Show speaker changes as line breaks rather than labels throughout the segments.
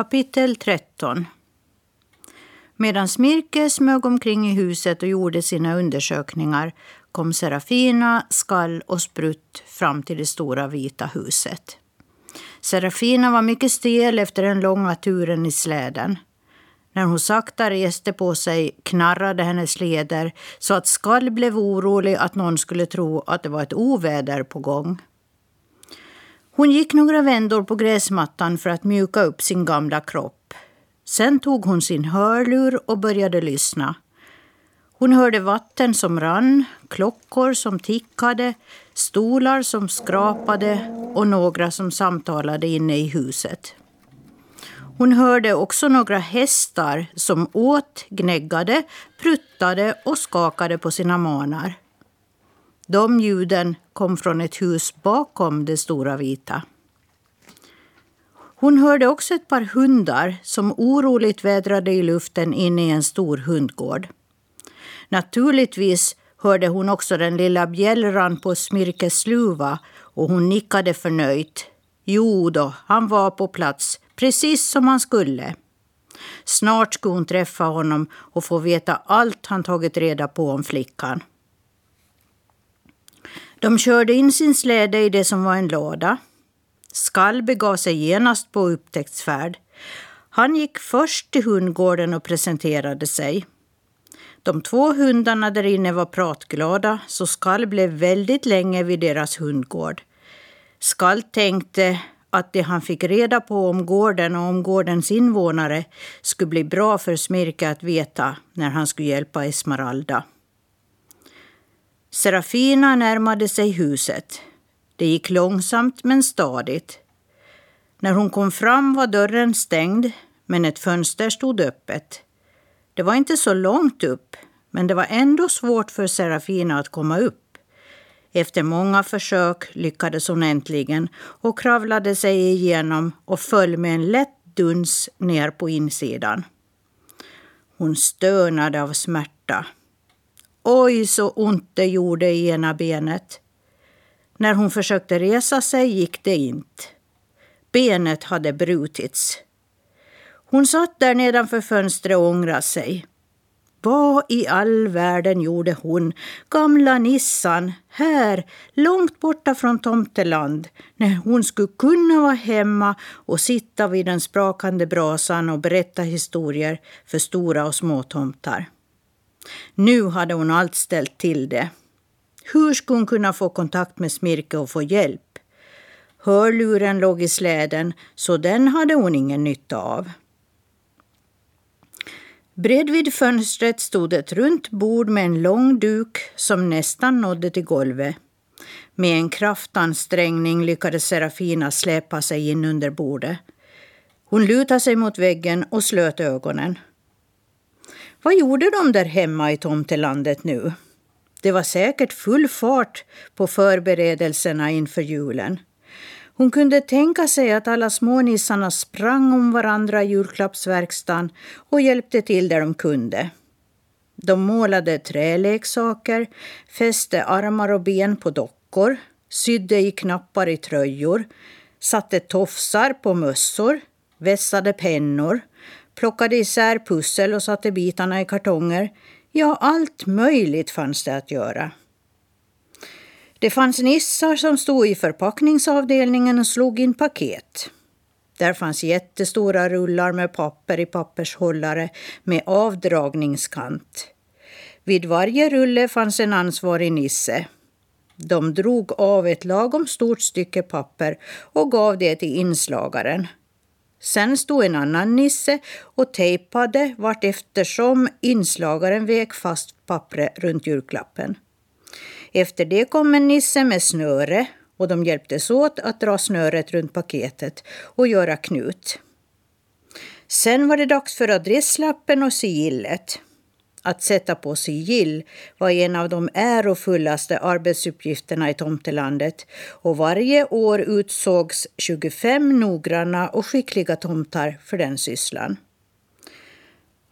Kapitel 13 Medan Smirke smög omkring i huset och gjorde sina undersökningar kom Serafina, Skall och Sprutt fram till det stora vita huset. Serafina var mycket stel efter den långa turen i släden. När hon sakta reste på sig knarrade hennes leder så att Skall blev orolig att någon skulle tro att det var ett oväder på gång. Hon gick några vändor på gräsmattan för att mjuka upp sin gamla kropp. Sen tog hon sin hörlur och började lyssna. Hon hörde vatten som rann, klockor som tickade, stolar som skrapade och några som samtalade inne i huset. Hon hörde också några hästar som åt, gnäggade, pruttade och skakade på sina manar. De ljuden kom från ett hus bakom det stora vita. Hon hörde också ett par hundar som oroligt vädrade i luften inne i en stor hundgård. Naturligtvis hörde hon också den lilla bjällran på smirkesluva och hon nickade förnöjt. Jo då, han var på plats, precis som han skulle. Snart skulle hon träffa honom och få veta allt han tagit reda på om flickan. De körde in sin släde i det som var en låda. Skall begav sig genast på upptäcktsfärd. Han gick först till hundgården och presenterade sig. De två hundarna där inne var pratglada, så Skall blev väldigt länge vid deras hundgård. Skall tänkte att det han fick reda på om gården och om gårdens invånare skulle bli bra för Smirke att veta när han skulle hjälpa Esmeralda. Serafina närmade sig huset. Det gick långsamt men stadigt. När hon kom fram var dörren stängd, men ett fönster stod öppet. Det var inte så långt upp, men det var ändå svårt för Serafina att komma upp. Efter många försök lyckades hon äntligen och kravlade sig igenom och föll med en lätt duns ner på insidan. Hon stönade av smärta. Oj, så ont det gjorde i ena benet. När hon försökte resa sig gick det inte. Benet hade brutits. Hon satt där nedanför fönstret och ångrade sig. Vad i all världen gjorde hon, gamla Nissan, här långt borta från Tomteland när hon skulle kunna vara hemma och sitta vid den sprakande brasan och berätta historier för stora och små tomtar. Nu hade hon allt ställt till det. Hur skulle hon kunna få kontakt med Smirke och få hjälp? Hörluren låg i släden, så den hade hon ingen nytta av. Bredvid fönstret stod ett runt bord med en lång duk som nästan nådde till golvet. Med en kraftansträngning lyckades Serafina släpa sig in under bordet. Hon lutade sig mot väggen och slöt ögonen. Vad gjorde de där hemma i tomtelandet nu? Det var säkert full fart på förberedelserna inför julen. Hon kunde tänka sig att alla smånissarna sprang om varandra i julklappsverkstan och hjälpte till där de kunde. De målade träleksaker, fäste armar och ben på dockor, sydde i knappar i tröjor, satte tofsar på mössor, vässade pennor, plockade isär pussel och satte bitarna i kartonger. Ja, allt möjligt fanns det att göra. Det fanns nissar som stod i förpackningsavdelningen och slog in paket. Där fanns jättestora rullar med papper i pappershållare med avdragningskant. Vid varje rulle fanns en ansvarig nisse. De drog av ett lagom stort stycke papper och gav det till inslagaren. Sen stod en annan nisse och tejpade vart eftersom inslagaren vek fast pappret runt julklappen. Efter det kom en nisse med snöre och de hjälptes åt att dra snöret runt paketet och göra knut. Sen var det dags för adresslappen och sigillet. Att sätta på sigill var en av de ärofullaste arbetsuppgifterna i tomtelandet och varje år utsågs 25 noggranna och skickliga tomtar för den sysslan.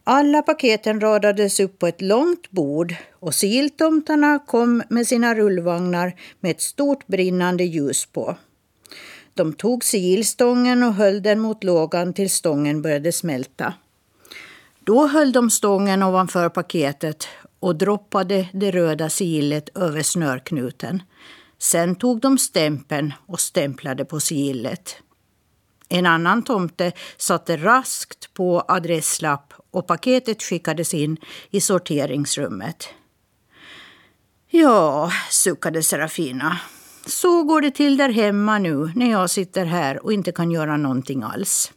Alla paketen radades upp på ett långt bord och sigilltomtarna kom med sina rullvagnar med ett stort brinnande ljus på. De tog sigillstången och höll den mot lågan tills stången började smälta. Då höll de stången ovanför paketet och droppade det röda sigillet över snörknuten. Sen tog de stämpeln och stämplade på sigillet. En annan tomte satte raskt på adresslapp och paketet skickades in i sorteringsrummet. Ja, suckade Serafina. Så går det till där hemma nu när jag sitter här och inte kan göra någonting alls.